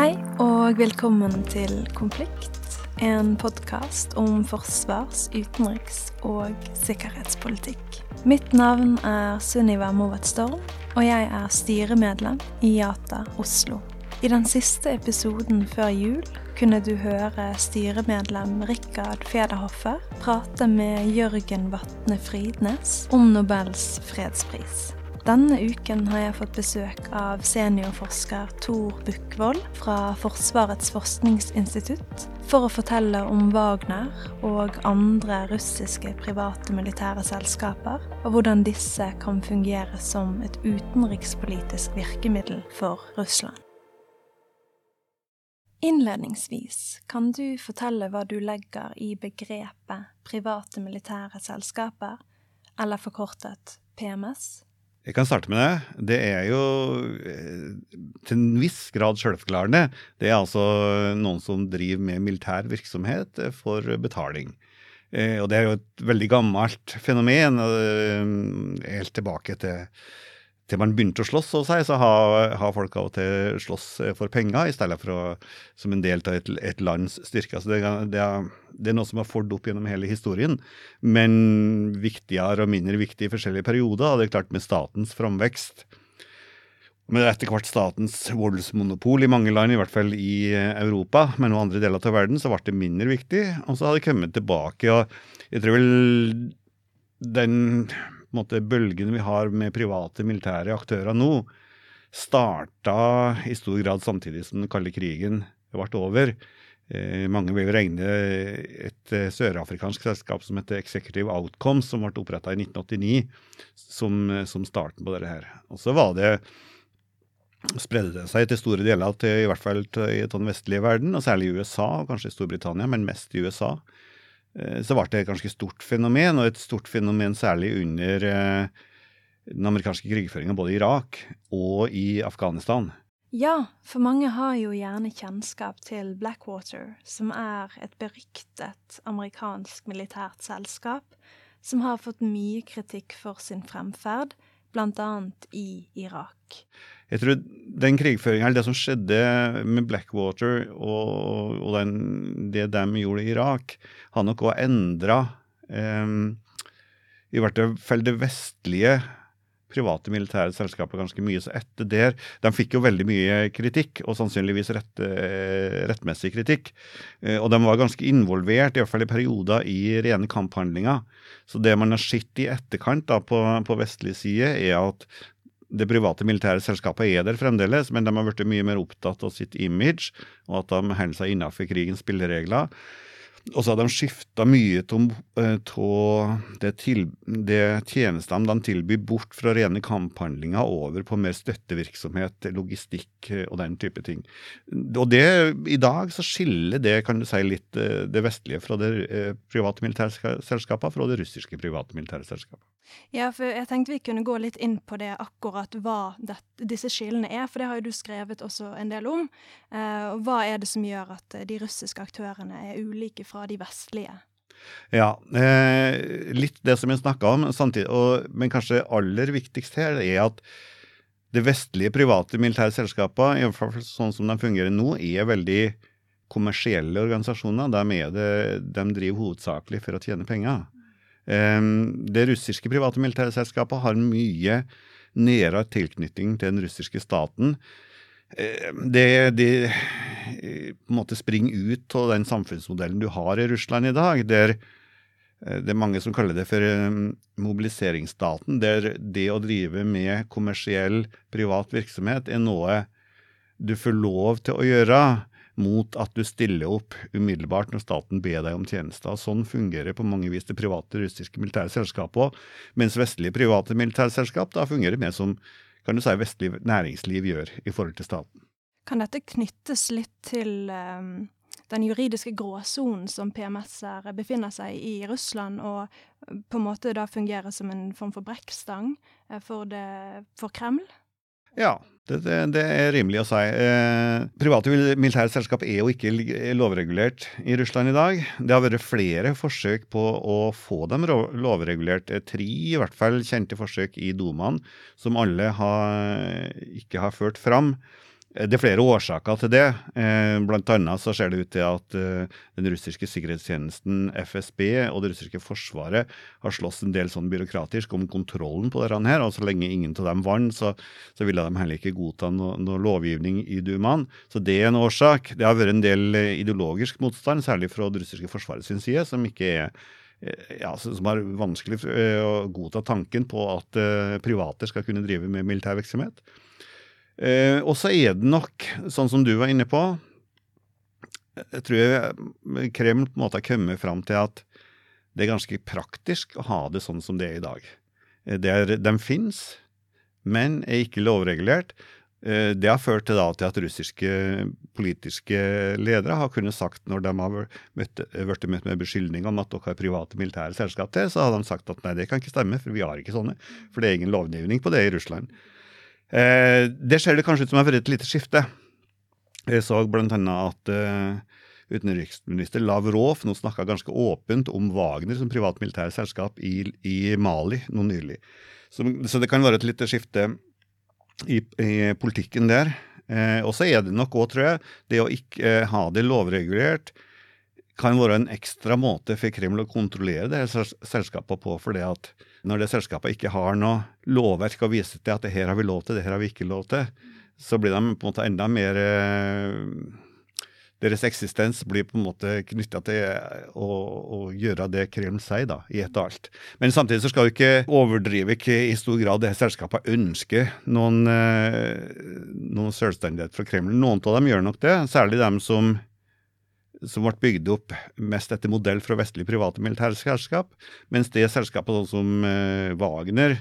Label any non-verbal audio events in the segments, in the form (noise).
Hei og velkommen til Konflikt, en podkast om forsvars-, utenriks- og sikkerhetspolitikk. Mitt navn er Sunniva Mowatt Storm, og jeg er styremedlem i Yata Oslo. I den siste episoden før jul kunne du høre styremedlem Rikard Federhoffer prate med Jørgen Vatne Fridnes om Nobels fredspris. Denne uken har jeg fått besøk av seniorforsker Tor Bukkvold fra Forsvarets forskningsinstitutt for å fortelle om Wagner og andre russiske private militære selskaper, og hvordan disse kan fungere som et utenrikspolitisk virkemiddel for Russland. Innledningsvis, kan du fortelle hva du legger i begrepet private militære selskaper, eller forkortet PMS? Jeg kan starte med det. Det er jo eh, til en viss grad sjølforklarende. Det er altså noen som driver med militær virksomhet for betaling. Eh, og det er jo et veldig gammelt fenomen, helt tilbake til til man begynte å slåss, så, så har, har, folk av og til slåss for penger i stedet for å, som en del av et, et lands styrke. Så det, det, er, det, er, noe som har fått opp gjennom hele historien, men viktigere og mindre viktig i forskjellige perioder. Og det er klart med statens framvekst, med etter hvert statens voldsmonopol i mange land, i hvert fall i Europa, men noen andre deler av verden, så ble det mindre viktig. Og så har det kommet tilbake. og Jeg tror vel den måte, bølgen vi har med private militære aktører nå, starta i stor grad samtidig som den kalde krigen ble over. Eh, mange vil regne et eh, sørafrikansk selskap som heter Executive Outcomes, som ble oppretta i 1989, som, som, starten på dette her. Og så var det spredde det seg til store deler til i hvert fall til, i den vestlige verden, og særlig i USA, og kanskje Storbritannia, men mest i USA. Eh, så ble det et ganske stort fenomen, og et stort fenomen særlig under eh, den amerikanske krigføringa både i Irak og i Afghanistan. Ja, for mange har jo gjerne kjennskap til Blackwater, som er et beryktet amerikansk militært selskap som har fått mye kritikk for sin fremferd, bl.a. i Irak. Jeg tror den krigføringa, eller det som skjedde med Blackwater og, og den, det de gjorde i Irak, har nok òg endra eh, i hvert fall det vestlige private militære selskaper ganske mye. Så etter der De fikk jo veldig mye kritikk, og sannsynligvis rett, rettmessig kritikk. Eh, og de var ganske involvert, i hvert fall i perioder, i rene kamphandlinger. Så det man har sett i etterkant da, på, på vestlig side, er at det private militære selskapet er der fremdeles, men de har blitt mye mer opptatt av sitt image, og at de holder seg innenfor krigens spilleregler. Og så har de skifta mye av eh, det, til, det tjenestene de tilbyr, bort fra rene kamphandlinger over på mer støttevirksomhet, logistikk eh, og den type ting. Og det, I dag så skiller det kan du si, litt eh, det vestlige fra det private militære selskapet fra det russiske private militære selskapet. Ja, for jeg tenkte vi kunne gå litt inn på det akkurat hva det, disse skillene er, for det har jo du skrevet også en del om. Eh, hva er det som gjør at de russiske aktørene er ulike fra de vestlige? Ja, eh, litt det som jeg snakka om, samtidig, og, men kanskje aller viktigst her er at det vestlige private militære selskapet, i hvert fall sånn som de fungerer nå, er veldig kommersielle organisasjoner. De, det, de driver hovedsakelig for å tjene penger. Um, det russiske private militære selskapet har mye nærere tilknytning til den russiske staten. Det, det på en måte springer ut av den samfunnsmodellen du har i Russland i dag, der eh, det er mange som kaller det for eh, mobiliseringsstaten, der det å drive med kommersiell privat virksomhet er noe du får lov til å gjøre mot at du stiller opp umiddelbart når staten ber deg om tjenester. Sånn fungerer på mange vis det private russiske militære selskapet òg, mens vestlige private militære selskap fungerer mer som kan du si vestlig næringsliv gjør i forhold til staten. Kan dette knyttes litt til um, den juridiske gråsonen som PMS-er befinner seg i i Russland, og eh, på en måte da fungerer som en form for brekkstang eh, for, det, for Kreml? Ja, det, det, det, er rimelig å si. Eh, private militære selskap er jo ikke lovregulert i Russland i dag. Det har vært flere forsøk på å få dem lovregulert. Tre i hvert fall kjente forsøk i Dumaen, som alle har, ikke har ført fram. Eh, det er flere årsaker til det. Eh, blant annet så ser det ut til at eh, den russiske sikkerhetstjenesten FSB og det russiske forsvaret har slåss en del sånn byråkratisk om kontrollen på dette her, og så lenge ingen av dem vant, så, så, ville de heller ikke godta noe, noe lovgivning i Dumaen. Så det er en årsak. Det har vært en del ideologisk motstand, særlig fra det russiske forsvaret sin side, som ikke er ja, som har vanskelig å godta tanken på at private skal kunne drive med militær virksomhet. Eh, og så er det nok, sånn som du var inne på Jeg tror jeg Kreml på en måte har kommet fram til at det er ganske praktisk å ha det sånn som det er i dag. Eh, er, de fins, men er ikke lovregulert. Eh, det har ført til, da, til at russiske politiske ledere har kunnet sagt, når de har blitt møtt med beskyldning om at dere har private militære selskap til, så har de sagt at nei, det kan ikke stemme, for vi har ikke sånne. For det er ingen lovgivning på det i Russland. Eh, det ser det kanskje ut som har vært et lite skifte. Jeg så bl.a. at eh, utenriksminister Lavrov nå snakka ganske åpent om Wagner som privat militært selskap i, i, Mali nå nylig. Så, så, det kan være et lite skifte i, i politikken der. Eh, og så er det nok òg, tror jeg, det å ikke eh, ha det lovregulert kan være en ekstra måte for Kreml å kontrollere det selskapet på. for det at når det selskapet ikke har noe lovverk å vise til at det her har vi lov til, det her har vi ikke lov til, så blir de på en måte enda mer eh, Deres eksistens blir på en måte knytta til å, å, gjøre det Kreml sier, da, i ett og alt. Men samtidig så skal vi ikke overdrive i stor grad det selskapet ønsker noen, eh, noen selvstendighet fra Kreml. Noen av dem gjør nok det, særlig dem som som ble bygd opp mest etter modell fra vestlige private militære selskap, mens det selskapet sånn som eh, Wagner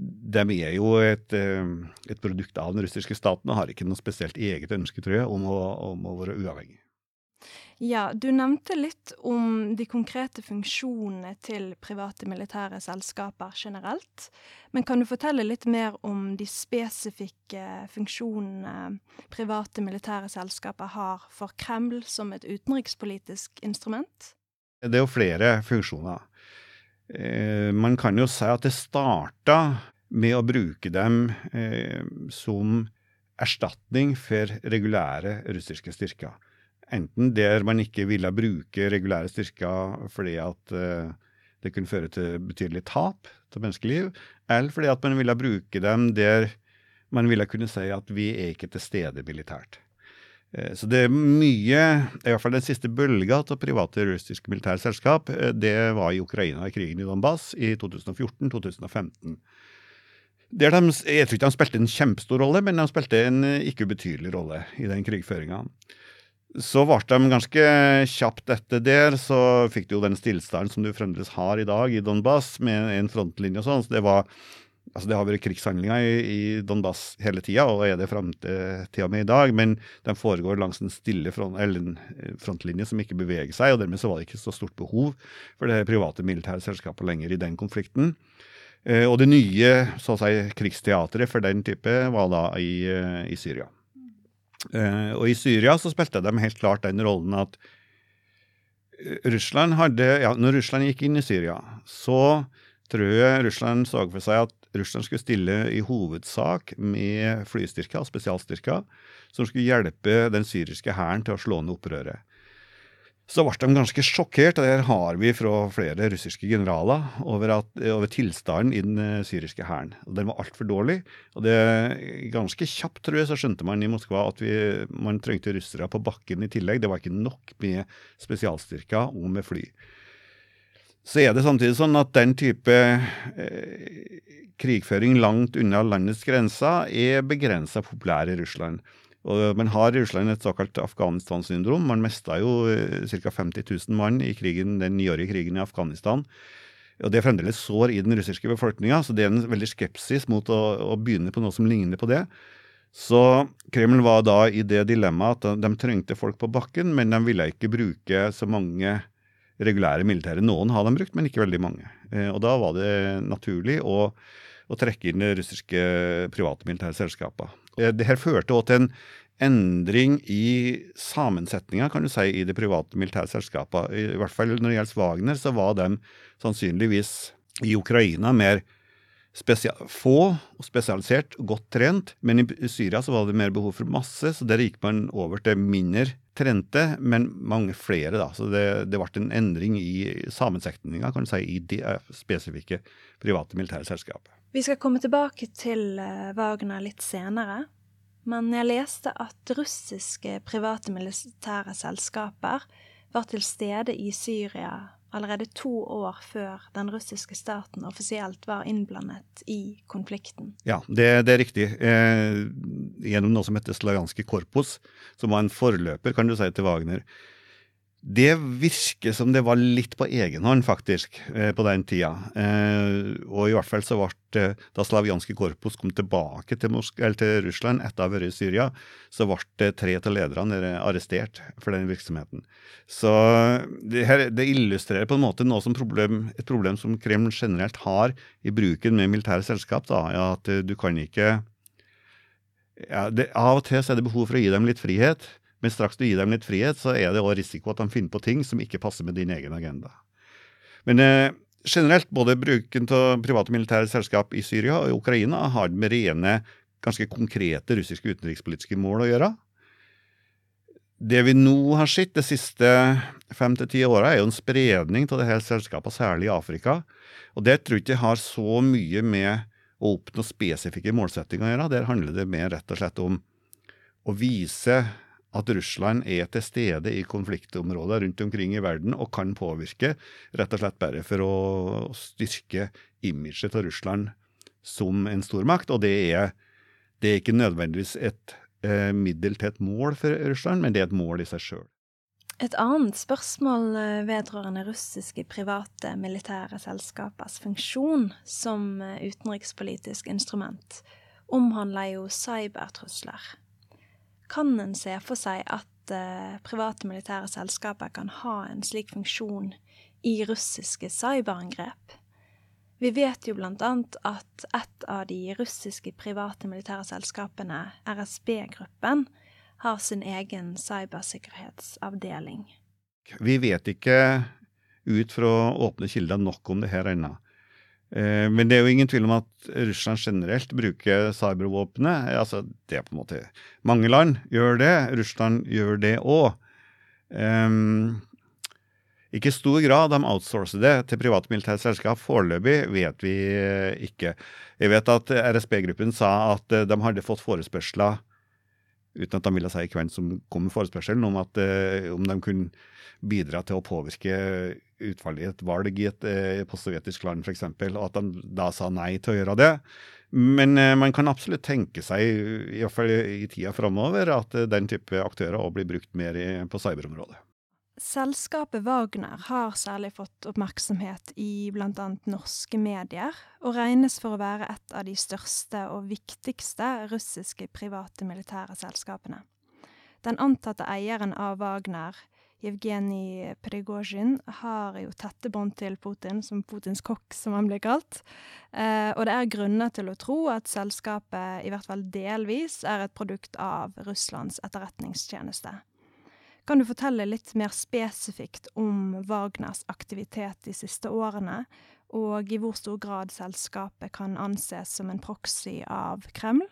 de er jo et, eh, et, produkt av den russiske staten og har ikke noe spesielt eget ønske tror jeg, om å, om å være uavhengig. Ja, Du nevnte litt om de konkrete funksjonene til private militære selskaper generelt. Men kan du fortelle litt mer om de spesifikke funksjonene private militære selskaper har for Kreml som et utenrikspolitisk instrument? Det er jo flere funksjoner. Eh, man kan jo si at det starta med å bruke dem eh, som erstatning for regulære russiske styrker. Enten der man ikke ville bruke regulære styrker fordi at uh, det kunne føre til betydelig tap til menneskeliv, eller fordi at man ville bruke dem der man ville kunne si at vi er ikke til stede militært. Uh, så det er mye, i hvert fall den siste bølga av private russiske militære selskap, uh, det var i Ukraina i krigen i Donbass i 2014-2015. Der de, jeg tror ikke de spilte en kjempestor rolle, men de spilte en ikke ubetydelig rolle i den krigføringa. Så varte de ganske kjapt etter der, så fikk du jo den stillstanden som du fremdeles har i dag i Donbass, med en frontlinje og sånn. Så det var Altså, det har vært krigshandlinger i, i Donbass hele tida, og er det fram til, til og med i dag, men de foregår langs en stille front, en frontlinje som ikke beveger seg, og dermed så var det ikke så stort behov for det private militære selskapet lenger i den konflikten. Eh, og det nye så å si, krigsteatret for den type var da i, eh, i Syria. Uh, og i Syria så spilte de helt klart den rollen at eh, Russland hadde ja, Når Russland gikk inn i Syria, så tror jeg Russland så for seg at Russland skulle stille i hovedsak med flystyrker spesialstyrker som skulle hjelpe den syriske hæren til å slå ned opprøret så ble de ganske sjokkert, og det har vi fra flere russiske generaler, over, at, over tilstanden i den eh, syriske hæren. Den var altfor dårlig. og det Ganske kjapt tror jeg, så skjønte man i Moskva at vi, man trengte russere på bakken i tillegg. Det var ikke nok med spesialstyrker og med fly. Så er det samtidig sånn at den type eh, krigføring langt unna landets grenser er begrensa populær i Russland. Og man har i Russland et såkalt Afghanistan-syndrom. Man mista jo eh, ca. 50 000 mann i krigen, den niårige krigen i Afghanistan. Og Det er fremdeles sår i den russiske befolkninga, så det er en veldig skepsis mot å, å, begynne på noe som ligner på det. Så Kreml var da i det dilemmaet at de trengte folk på bakken, men de ville ikke bruke så mange regulære militære. Noen har de brukt, men ikke veldig mange. Eh, og da var det naturlig å, å trekke inn russiske private militære selskaper. Eh, det her førte også til en endring i sammensetninga kan du si, i de private militære selskapene. I hvert fall når det gjelder Wagner, så var de sannsynligvis i Ukraina mer få og spesialisert godt trent. Men i Syria så var det mer behov for masse, så der gikk man over til mindre trente, men mange flere. da, Så det, det ble en endring i sammensetninga kan du si, i de spesifikke private militære selskap. Vi skal komme tilbake til eh, Wagner litt senere. Men jeg leste at russiske private militære selskaper var til stede i Syria allerede to år før den russiske staten offisielt var innblandet i konflikten. Ja, det, det er riktig. Eh, gjennom noe som heter Slaganske korpus, som var en forløper kan du si, til Wagner. Det virker som det var litt på egen hånd, faktisk, eh, på den tida. Eh, og i hvert fall så ble Da Slavjanske korpus kom tilbake til, til Russland etter å ha vært i Syria, så ble tre av lederne arrestert for den virksomheten. Så det, her, det illustrerer på en måte noe som problem, et problem som Kreml generelt har i bruken med militære selskap. Da, at du kan ikke ja, det, Av og til så er det behov for å gi dem litt frihet. Men straks du gir dem litt frihet, så er det òg risiko at de finner på ting som ikke passer med din egen agenda. Men eh, generelt, både bruken av private militære selskap i Syria og i Ukraina har med rene, ganske konkrete russiske utenrikspolitiske mål å gjøre. Det vi nå har sett de siste fem til ti åra, er jo en spredning av disse selskapene, særlig i Afrika. Og det tror jeg ikke har så mye med å oppnå spesifikke målsettinger å gjøre. Der handler det mer rett og slett om å vise at Russland er til stede i konfliktområder rundt omkring i verden og kan påvirke, rett og slett bare for å styrke imaget til Russland som en stormakt. Og det er, det er ikke nødvendigvis et eh, middel til et mål for Russland, men det er et mål i seg sjøl. Et annet spørsmål eh, vedrørende russiske private militære selskapers funksjon som eh, utenrikspolitisk instrument omhandler jo cybertrusler. Kan en se for seg at eh, private militære selskaper kan ha en slik funksjon i russiske cyberangrep? Vi vet jo annet at et av de russiske private militære selskapene, RSB-gruppen, har sin egen cybersikkerhetsavdeling. Vi vet ikke ut fra åpne kilder nok om det her ennå. Eh, men det er jo ingen tvil om at Russland generelt bruker cybervåpenet. Altså, det er på en måte Mange land gjør det. Russland gjør det òg. Um, ikke i stor grad. De outsourcer det til private militære selskap. Foreløpig vet vi ikke. Jeg vet at RSB-gruppen sa at eh, de hadde fått forespørsler uten at de ville si hvem som kom med forespørselen, om, at, om de kunne bidra til å påvirke utfallet i et valg i et eh, postsovjetisk land, f.eks., og at de da sa nei til å gjøre det. Men eh, man kan absolutt tenke seg, i hvert fall i tida framover, at eh, den type aktører òg blir brukt mer i, på cyberområdet. Selskapet Wagner har særlig fått oppmerksomhet i bl.a. norske medier, og regnes for å være et av de største og viktigste russiske private militære selskapene. Den antatte eieren av Wagner, Jevgenij Prigozjin har jo tette bånd til Putin, som Putins kokk, som han blir kalt. Eh, og det er grunner til å tro at selskapet, i hvert fall delvis, er et produkt av Russlands etterretningstjeneste. Kan du fortelle litt mer spesifikt om Wagners aktivitet de siste årene, og i hvor stor grad selskapet kan anses som en proxy av Kreml?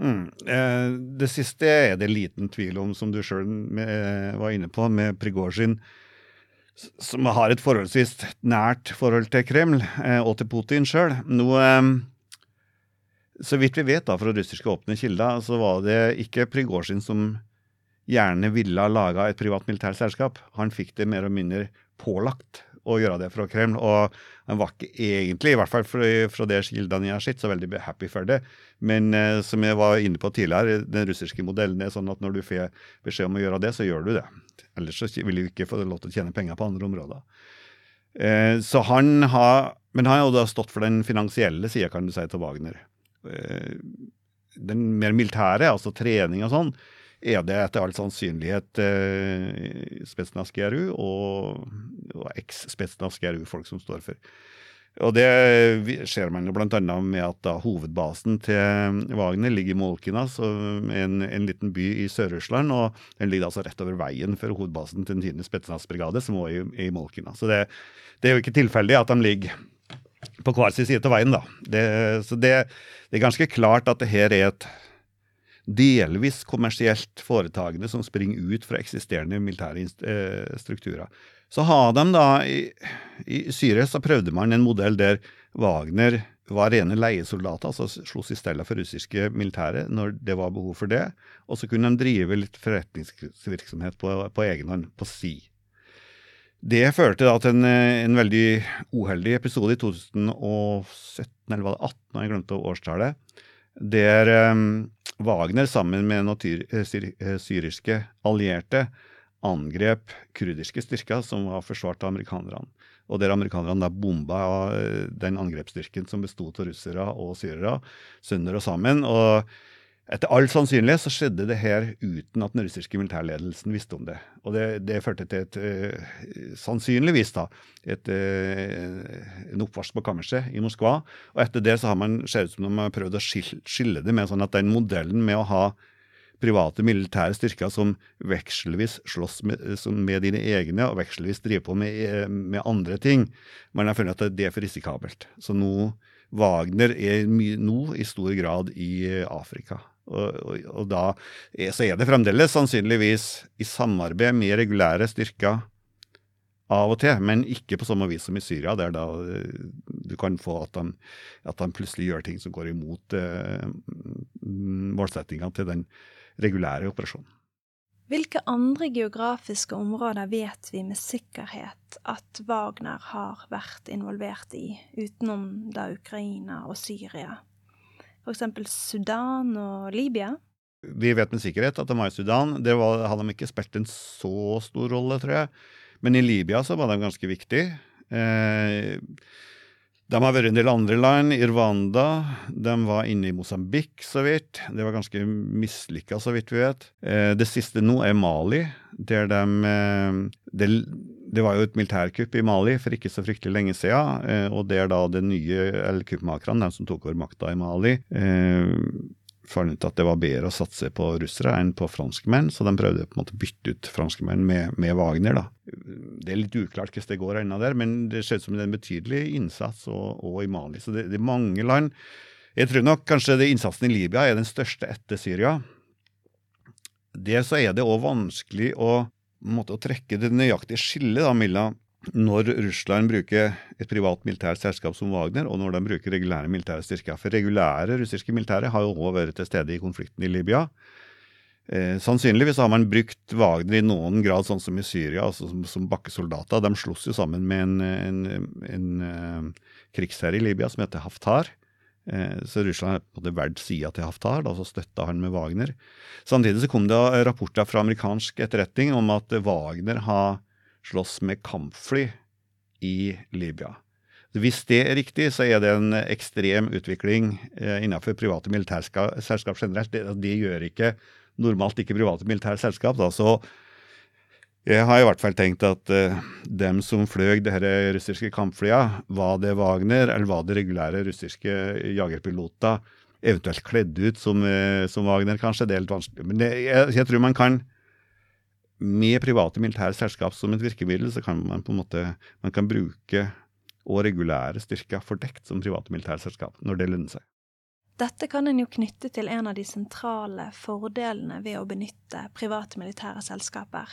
Mm. Eh, det siste er det liten tvil om, som du sjøl eh, var inne på, med Prigozjin, som har et forholdsvis nært forhold til Kreml eh, og til Putin sjøl. Så vidt vi vet da, fra russiske åpne kilder, så var det ikke Prigozjin som gjerne ville ha laga et privat militært selskap. Han fikk det mer og mindre pålagt å gjøre det fra Kreml. Og han var ikke egentlig, i hvert fall fra det kildene jeg har sett, så veldig happy for det. Men eh, som jeg var inne på tidligere, den russiske modellen er sånn at når du får beskjed om å gjøre det, så gjør du det. Ellers så vil du ikke få lov til å tjene penger på andre områder. Eh, så han har, Men han har jo da stått for den finansielle sida, kan du si, til Wagner. Eh, den mer militære, altså trening og sånn, er det etter all sannsynlighet eh, Spetsnaz GRU og, og eks-Spetsnaz GRU-folk som står for. Og Det ser man jo bl.a. med at da hovedbasen til Wagner ligger i Molkina, en, en liten by i Sør-Russland. og Den ligger altså rett over veien for hovedbasen til den 10. Spetsnaz-brigade, som også er i Molkina. Så det, det, er jo ikke tilfeldig at de ligger på hver sin side av veien, da. Det, så det, det, er ganske klart at det her er et delvis kommersielt foretagende som springer ut fra eksisterende militære eh, strukturer. Så har de da I, i Syria så prøvde man en modell der Wagner var rene leiesoldater, altså sloss i stella for russiske militære når det var behov for det. Og så kunne de drive litt forretningsvirksomhet på, på egen hånd, på si. Det førte da til en, en, veldig uheldig episode i 2017, eller var det 18, jeg glemte årstallet, der um, Wagner sammen med noen eh, eh, syriske allierte angrep kurdiske styrker som var forsvart av amerikanerne og der amerikanerne da bomba eh, den angrepsstyrken som bestod av russere og syrere, sønder og sammen. og etter all sannsynlighet så skjedde det her uten at den russiske militærledelsen visste om det. Og det, det førte til et uh, sannsynligvis da, et, uh, en oppvarsel på kammerset i Moskva. Og etter det så har man ser ut som de har prøvd å skille, skille det med sånn at den modellen med å ha private militære styrker som vekselvis slåss med, med, dine egne, og vekselvis driver på med, med andre ting. Man har funnet at det er for risikabelt. Så nå Wagner er nå i stor grad i Afrika. Og, og, og, da er, så er det fremdeles sannsynligvis i samarbeid med regulære styrker av og til, men ikke på samme vis som i Syria, der da du kan få at de, at de plutselig gjør ting som går imot eh, målsettingene til den regulære operasjonen. Hvilke andre geografiske områder vet vi med sikkerhet at Wagner har vært involvert i, utenom da Ukraina og Syria? F.eks. Sudan og Libya? Vi vet med sikkerhet at de var i Sudan. Det var, hadde de ikke spilt en så stor rolle, tror jeg. Men i Libya så var de ganske viktige. Eh, de har vært en del andre land. i Rwanda. De var inne i Mosambik, så vidt. Det var ganske mislykka, så vidt vi vet. Eh, det siste nå er Mali, der de eh, det, det, var jo et militærkupp i Mali for ikke så fryktelig lenge siden, eh, og der da det nye eller kuppmakerne, de som tok over makta i Mali, fant ut at det var bedre å satse på russere enn på franskmenn, så de prøvde på en måte å bytte ut franskmenn med, med, Wagner. da. Det er litt uklart hvordan det går ennå der, men det ser ut som det er en betydelig innsats og i Mali. Så det, det, er mange land. Jeg tror nok kanskje det innsatsen i Libya er den største etter Syria. Det så er det òg vanskelig å, måte, å trekke det nøyaktige skillet mellom når Russland bruker et privat militært selskap som Wagner, og når de bruker regulære militære styrker. For regulære russiske militære har jo òg vært til stede i konflikten i Libya. Eh, sannsynligvis har man brukt Wagner i noen grad sånn som i Syria, altså som, som bakkesoldater. De sloss jo sammen med en, en, en, en uh, krigsherre i Libya som heter Haftar. Eh, så Russland har på en måte valgt sida til Haftar, da, så støtta han med Wagner. Samtidig så kom det rapporter fra amerikansk etterretning om at Wagner har slåss med kampfly i Libya. Hvis det er riktig, så er det en ekstrem utvikling eh, innenfor private militærselskap generelt. Det, det, gjør ikke normalt ikke private militære selskap. Da. Så jeg har i hvert fall tenkt at uh, dem som fløy de russiske kampflyene, var det Wagner eller var det regulære russiske jagerpiloter, eventuelt kledd ut som, uh, som Wagner, kanskje. Det er litt vanskelig. Men det, jeg, jeg tror man kan med private militære selskap som et virkemiddel, så kan man på en måte man kan bruke og regulære styrker fordekt som private militære selskap, når det lønner seg. Dette kan en jo knytte til en av de sentrale fordelene ved å benytte private militære selskaper,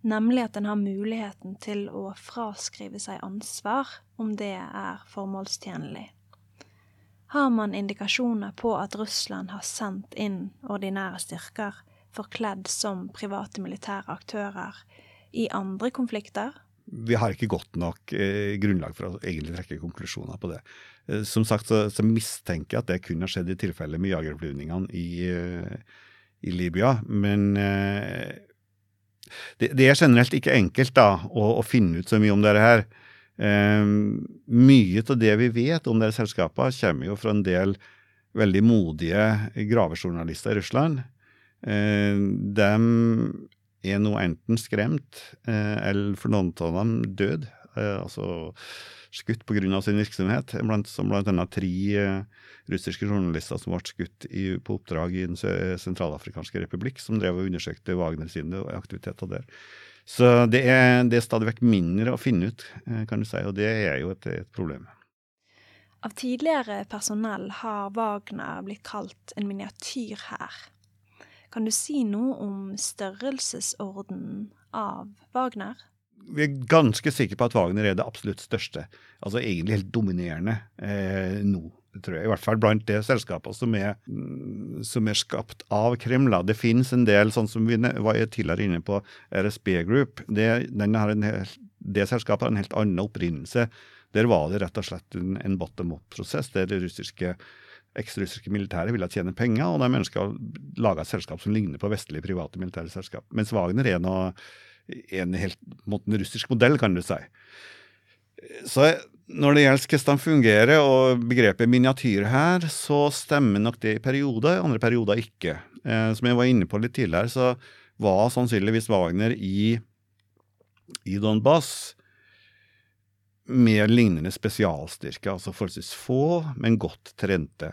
nemlig at en har muligheten til å fraskrive seg ansvar om det er formålstjenlig. Har man indikasjoner på at Russland har sendt inn ordinære styrker forkledd som private militære aktører i andre konflikter? Vi har ikke godt nok eh, grunnlag for å egentlig trekke konklusjoner på det. Eh, som sagt så, så, mistenker jeg at det kunne har skjedd i tilfelle med jagerflyvningene i, eh, i, Libya. Men eh, det, det, er generelt ikke enkelt da, å, å, finne ut så mye om dette her. Eh, mye av det vi vet om disse selskapene, kommer jo fra en del veldig modige gravejournalister i Russland de er nå enten skremt, eh, eller for noen av dem død. Eh, altså skutt pga. sin virksomhet, blant, som bl.a. tre russiske journalister som ble skutt i, på oppdrag i Den sentralafrikanske republikk, som drev og undersøkte Wagner sine aktiviteter der. Så det er, det er stadig vekk mindre å finne ut, kan du si, og det er jo et, et problem. Av tidligere personell har Wagner blitt kalt en miniatyrhær. Kan du si noe om størrelsesorden av Wagner? Vi er ganske sikre på at Wagner er det absolutt største. Altså egentlig helt dominerende eh, nå tror jeg, i hvert fall blant det selskapet som er, mm, som er skapt av Kreml. Det finnes en del, sånn som vi var tidligere inne på, RSB Group. Det, det selskapet har en helt annen opprinnelse. Der var det rett og slett en, en bottom up-prosess, der det russiske eks-russiske militære ville tjene penger, og de ønska å lage et selskap som ligner på vestlige private militære selskap. Mens Wagner er noe, en helt en russisk modell, kan du si. Så når det gjelder hvordan de fungerer og begrepet miniatyr her, så stemmer nok det i perioder, i andre perioder ikke. Eh, som jeg var inne på litt tidligere, så var sannsynligvis Wagner i, i Donbass mer lignende spesialstyrker, altså forholdsvis få, men godt trente.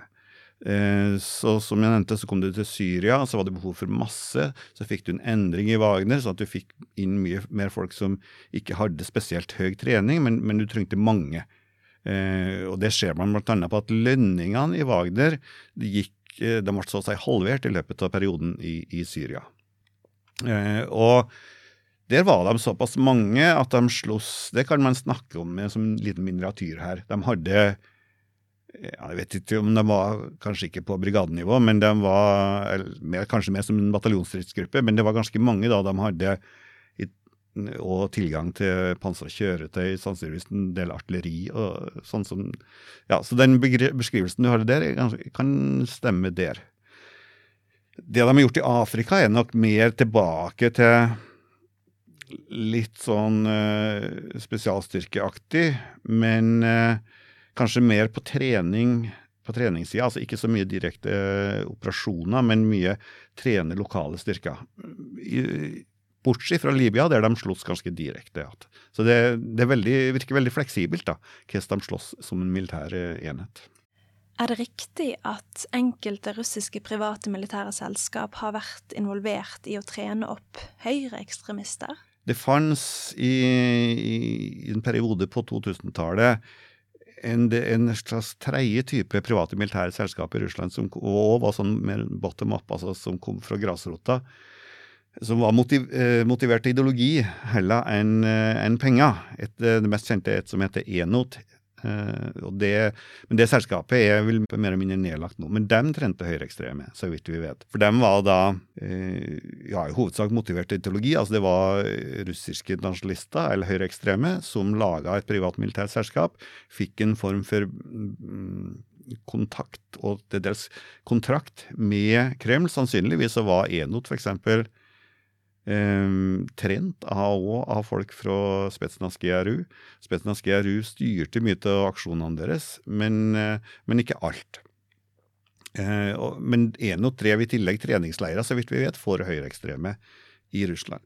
Eh, så som jeg nevnte, så kom du til Syria, så var det behov for masse. Så fikk du en endring i Wagner, sånn at du fikk inn mye mer folk som ikke hadde spesielt høy trening, men, men du trengte mange. Eh, og det ser man bl.a. på at lønningene i Wagner gikk, eh, de ble så å si halvert i løpet av perioden i, i Syria. Eh, og der var de såpass mange at de sloss Det kan man snakke om som en liten miniatyr her. De hadde jeg vet ikke om de var kanskje ikke på brigadenivå, men de var mer, kanskje mer som en bataljonsstridsgruppe. Men det var ganske mange da de hadde og tilgang til pansra kjøretøy, sannsynligvis en del artilleri og sånn som Ja, så den beskrivelsen du har der, kan stemme der. Det de har gjort i Afrika, er nok mer tilbake til litt sånn uh, spesialstyrkeaktig, men uh, kanskje mer på trening på treningssida. Altså ikke så mye direkte eh, operasjoner, men mye trene lokale styrker. Bortsett fra Libya, der de slåss ganske direkte. Så det, det veldig, virker veldig fleksibelt da, hvordan de slåss som en militær eh, enhet. Er det riktig at enkelte russiske private militære selskap har vært involvert i å trene opp høyreekstremister? Det fantes i, i en periode på 2000-tallet en, en slags tredje type private militære selskaper i Russland som også var sånn mer bottom up, altså som kom fra grasrota. Som var motiv, eh, motivert til ideologi heller enn eh, en penger. Et, eh, det mest kjente er et som heter Enot, det, men det selskapet er vel mer eller mindre nedlagt nå. Men dem trente høyreekstreme, så vidt vi vet. For dem var da uh, ja, i hovedsak motivert ideologi. Altså det var russiske nasjonalister eller høyreekstreme som laga et privat militært selskap. Fikk en form for um, kontakt og til dels kontrakt med Kreml. Sannsynligvis så var Enot f.eks eh, trent av, av folk fra Spetsnaz GRU. Spetsnaz GRU styrte mye av aksjonene deres, men, eh, men ikke alt. Eh, og, men Enot drev i tillegg treningsleirer, så vidt vi vet, for høyreekstreme i Russland.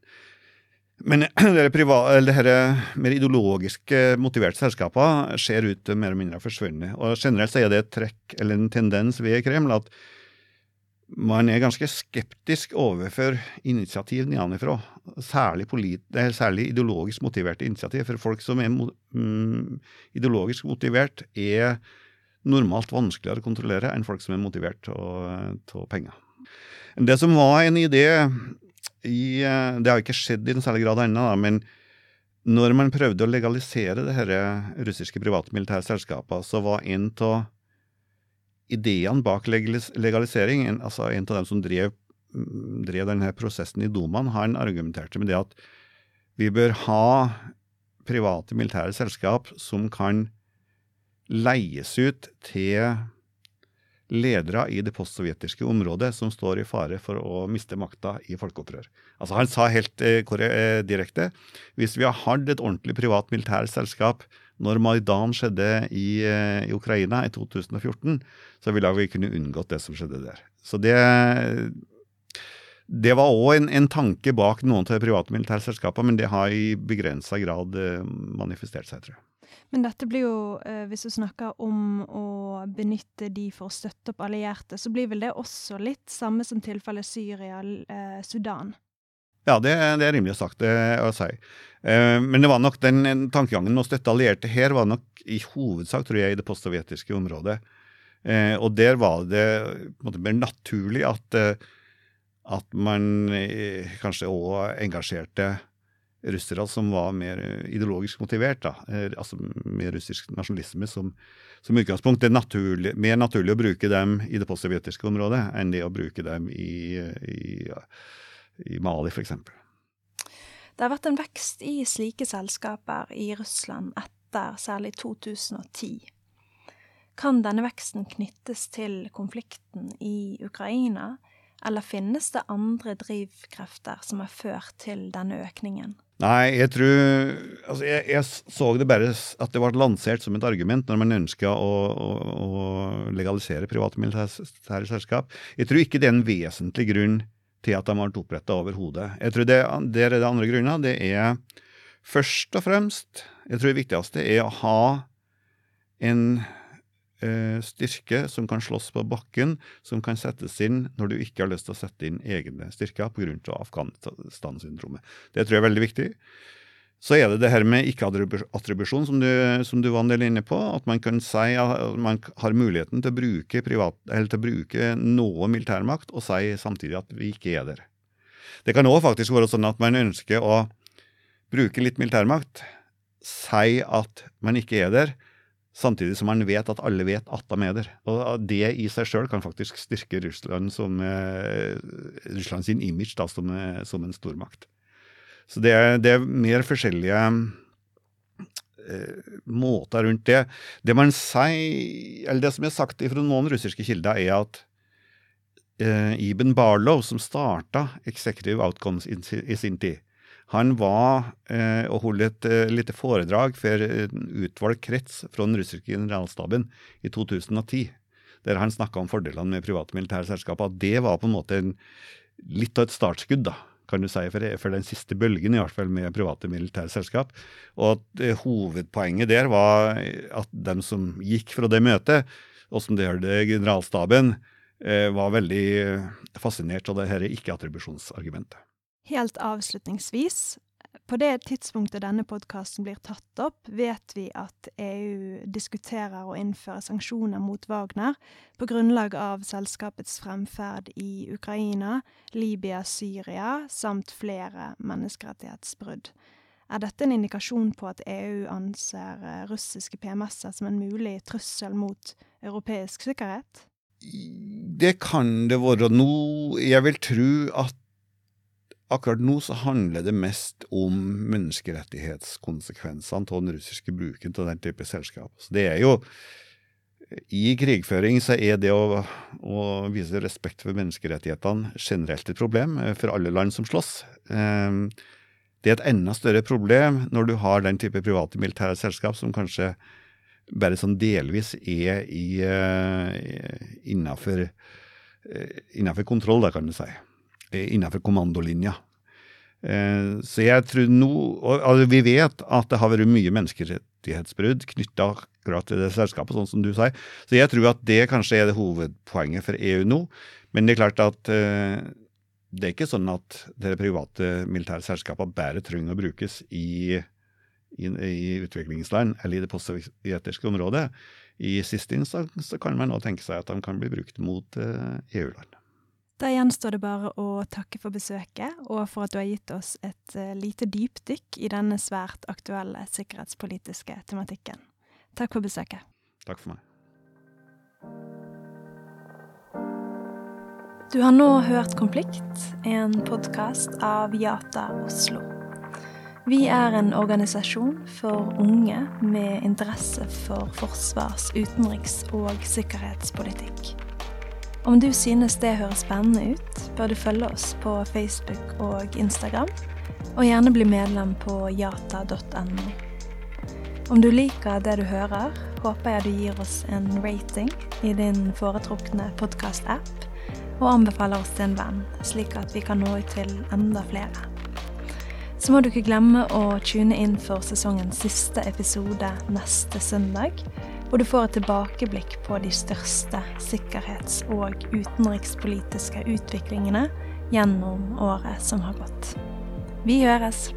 Men (clears throat) dette mer ideologisk motiverte selskapene ser ut til mer eller mindre forsvunnet. Og generelt så er det et trekk eller en tendens ved Kreml at man er ganske skeptisk overfor initiativ nedenfra. Særlig, særlig, ideologisk motiverte initiativ. For folk som er mm, ideologisk motivert, er normalt vanskeligere å kontrollere enn folk som er motivert av penger. Det som var en idé i, Det har ikke skjedd i en særlig grad ennå, men når man prøvde å legalisere det disse russiske private militære selskapene, så var en av ideene bak legalisering, altså en av dem som drev, drev denne prosessen i Dumaen, han argumenterte med det at vi bør ha private militære selskap som kan leies ut til ledere i det postsovjetiske området som står i fare for å miste makta i folkeopprør. Altså Han sa helt eh, eh direkte hvis vi har hatt et ordentlig privat militært selskap når Maidan skjedde i, eh, i, Ukraina i 2014, så ville vi kunne unngått det som skjedde der. Så det, det var òg en, en, tanke bak noen av de private militære selskapene, men det har i begrensa grad eh, manifestert seg, tror jeg. Men dette blir jo, eh, hvis du snakker om å benytte de for å støtte opp allierte, så blir vel det også litt samme som tilfellet Syria-Sudan? Ja, det, det er rimelig sagt å si. Eh, men det var nok den tankegangen med å støtte allierte her var nok i hovedsak, tror jeg, i det postsovjetiske området. Eh, og der var det på en måte mer naturlig at, eh, at man kanskje òg engasjerte russere som var mer ideologisk motivert, da, altså med russisk nasjonalisme som, som utgangspunkt. Det er naturlig, mer naturlig å bruke dem i det postsovjetiske området enn det å bruke dem i, i, i Mali, f.eks. Det har vært en vekst i slike selskaper i Russland etter særlig 2010. Kan denne veksten knyttes til konflikten i Ukraina, eller finnes det andre drivkrefter som har ført til denne økningen? Nei, jeg tror altså jeg, jeg, så det bare at det ble lansert som et argument når man ønska å, å, å, legalisere private militære selskap. Jeg tror ikke det er en vesentlig grunn til at de ble oppretta overhodet. Jeg tror det, der er det andre grunner. Det er først og fremst Jeg tror det viktigste er å ha en Eh, styrke som kan slåss på bakken, som kan settes inn når du ikke har lyst til å sette inn egne styrker pga. Afghanistan-syndromet. Det tror jeg er veldig viktig. Så er det det her med ikke-attribusjon, som, som, du var en del inne på. At man kan si at man har muligheten til å bruke, privat, til å bruke noe militærmakt, og si samtidig at vi ikke er der. Det kan òg faktisk være sånn at man ønsker å bruke litt militærmakt, si at man ikke er der, Samtidig som man vet at alle vet at de er der. Og Det i seg sjøl kan faktisk styrke Russland som, eh, Russland sin image da, som, eh, som, en stormakt. Så det, det er mer forskjellige eh, måter rundt det. Det man sier, eller det som er sagt fra noen russiske kilder, er at eh, Iben Barlow, som starta Executive Outcomes i sin tid, han var eh, og holdt et eh, lite foredrag for en utvalgt krets fra den russiske generalstaben i 2010, der han snakka om fordelene med private militære selskaper. Det var på en måte en, litt av et startskudd, da, kan du si, for, for, den siste bølgen i hvert fall med private militære selskap. Og at eh, hovedpoenget der var at de som gikk fra det møtet, og som det hørte generalstaben, eh, var veldig fascinert av det dette ikke-attribusjonsargumentet. Helt avslutningsvis, på det tidspunktet denne podkasten blir tatt opp, vet vi at EU diskuterer å innføre sanksjoner mot Wagner på grunnlag av selskapets fremferd i Ukraina, Libya, Syria samt flere menneskerettighetsbrudd. Er dette en indikasjon på at EU anser eh, russiske PMS-er som en mulig trussel mot europeisk sikkerhet? Det kan det være. Nå, jeg vil tro at Akkurat nå så handler det mest om menneskerettighetskonsekvensene av den russiske bruken av den type selskap. Så det er jo i krigføring så er det å, å, vise respekt for menneskerettighetene generelt et problem eh, for alle land som slåss. Ehm, det er et enda større problem når du har den type private militære selskap som kanskje bare sånn delvis er i, uh, innafor, uh, kontroll, da, kan du si. Eh, innenfor kommandolinja. Eh, så jeg tror nå altså Vi vet at det har vært mye menneskerettighetsbrudd knytta akkurat til det selskapet, sånn som du sier. Så jeg tror at det kanskje er det hovedpoenget for EU nå. Men det er klart at eh, det er ikke sånn at de private militære selskapene bare trenger å brukes i, i, i utviklingsland eller i det postsovjetiske området. I siste instans kan man også tenke seg at de kan bli brukt mot EU-land. Da gjenstår det bare å takke for besøket, og for at du har gitt oss et uh, lite dypdykk i denne svært aktuelle sikkerhetspolitiske tematikken. Takk for besøket. Takk for meg. Du har nå hørt Konflikt, en podkast av Jata Oslo. Vi er en organisasjon for unge med interesse for forsvars-, utenriks- og sikkerhetspolitikk. Om du synes det høres spennende ut, bør du følge oss på Facebook og Instagram, og gjerne bli medlem på jata.no. Om du liker det du hører, håper jeg du gir oss en rating i din foretrukne podkast-app, og anbefaler oss til en venn, slik at vi kan nå ut til enda flere. Så må du ikke glemme å tune inn for sesongens siste episode neste søndag hvor du får et tilbakeblikk på de største sikkerhets- og utenrikspolitiske utviklingene gjennom året som har gått. Vi høres.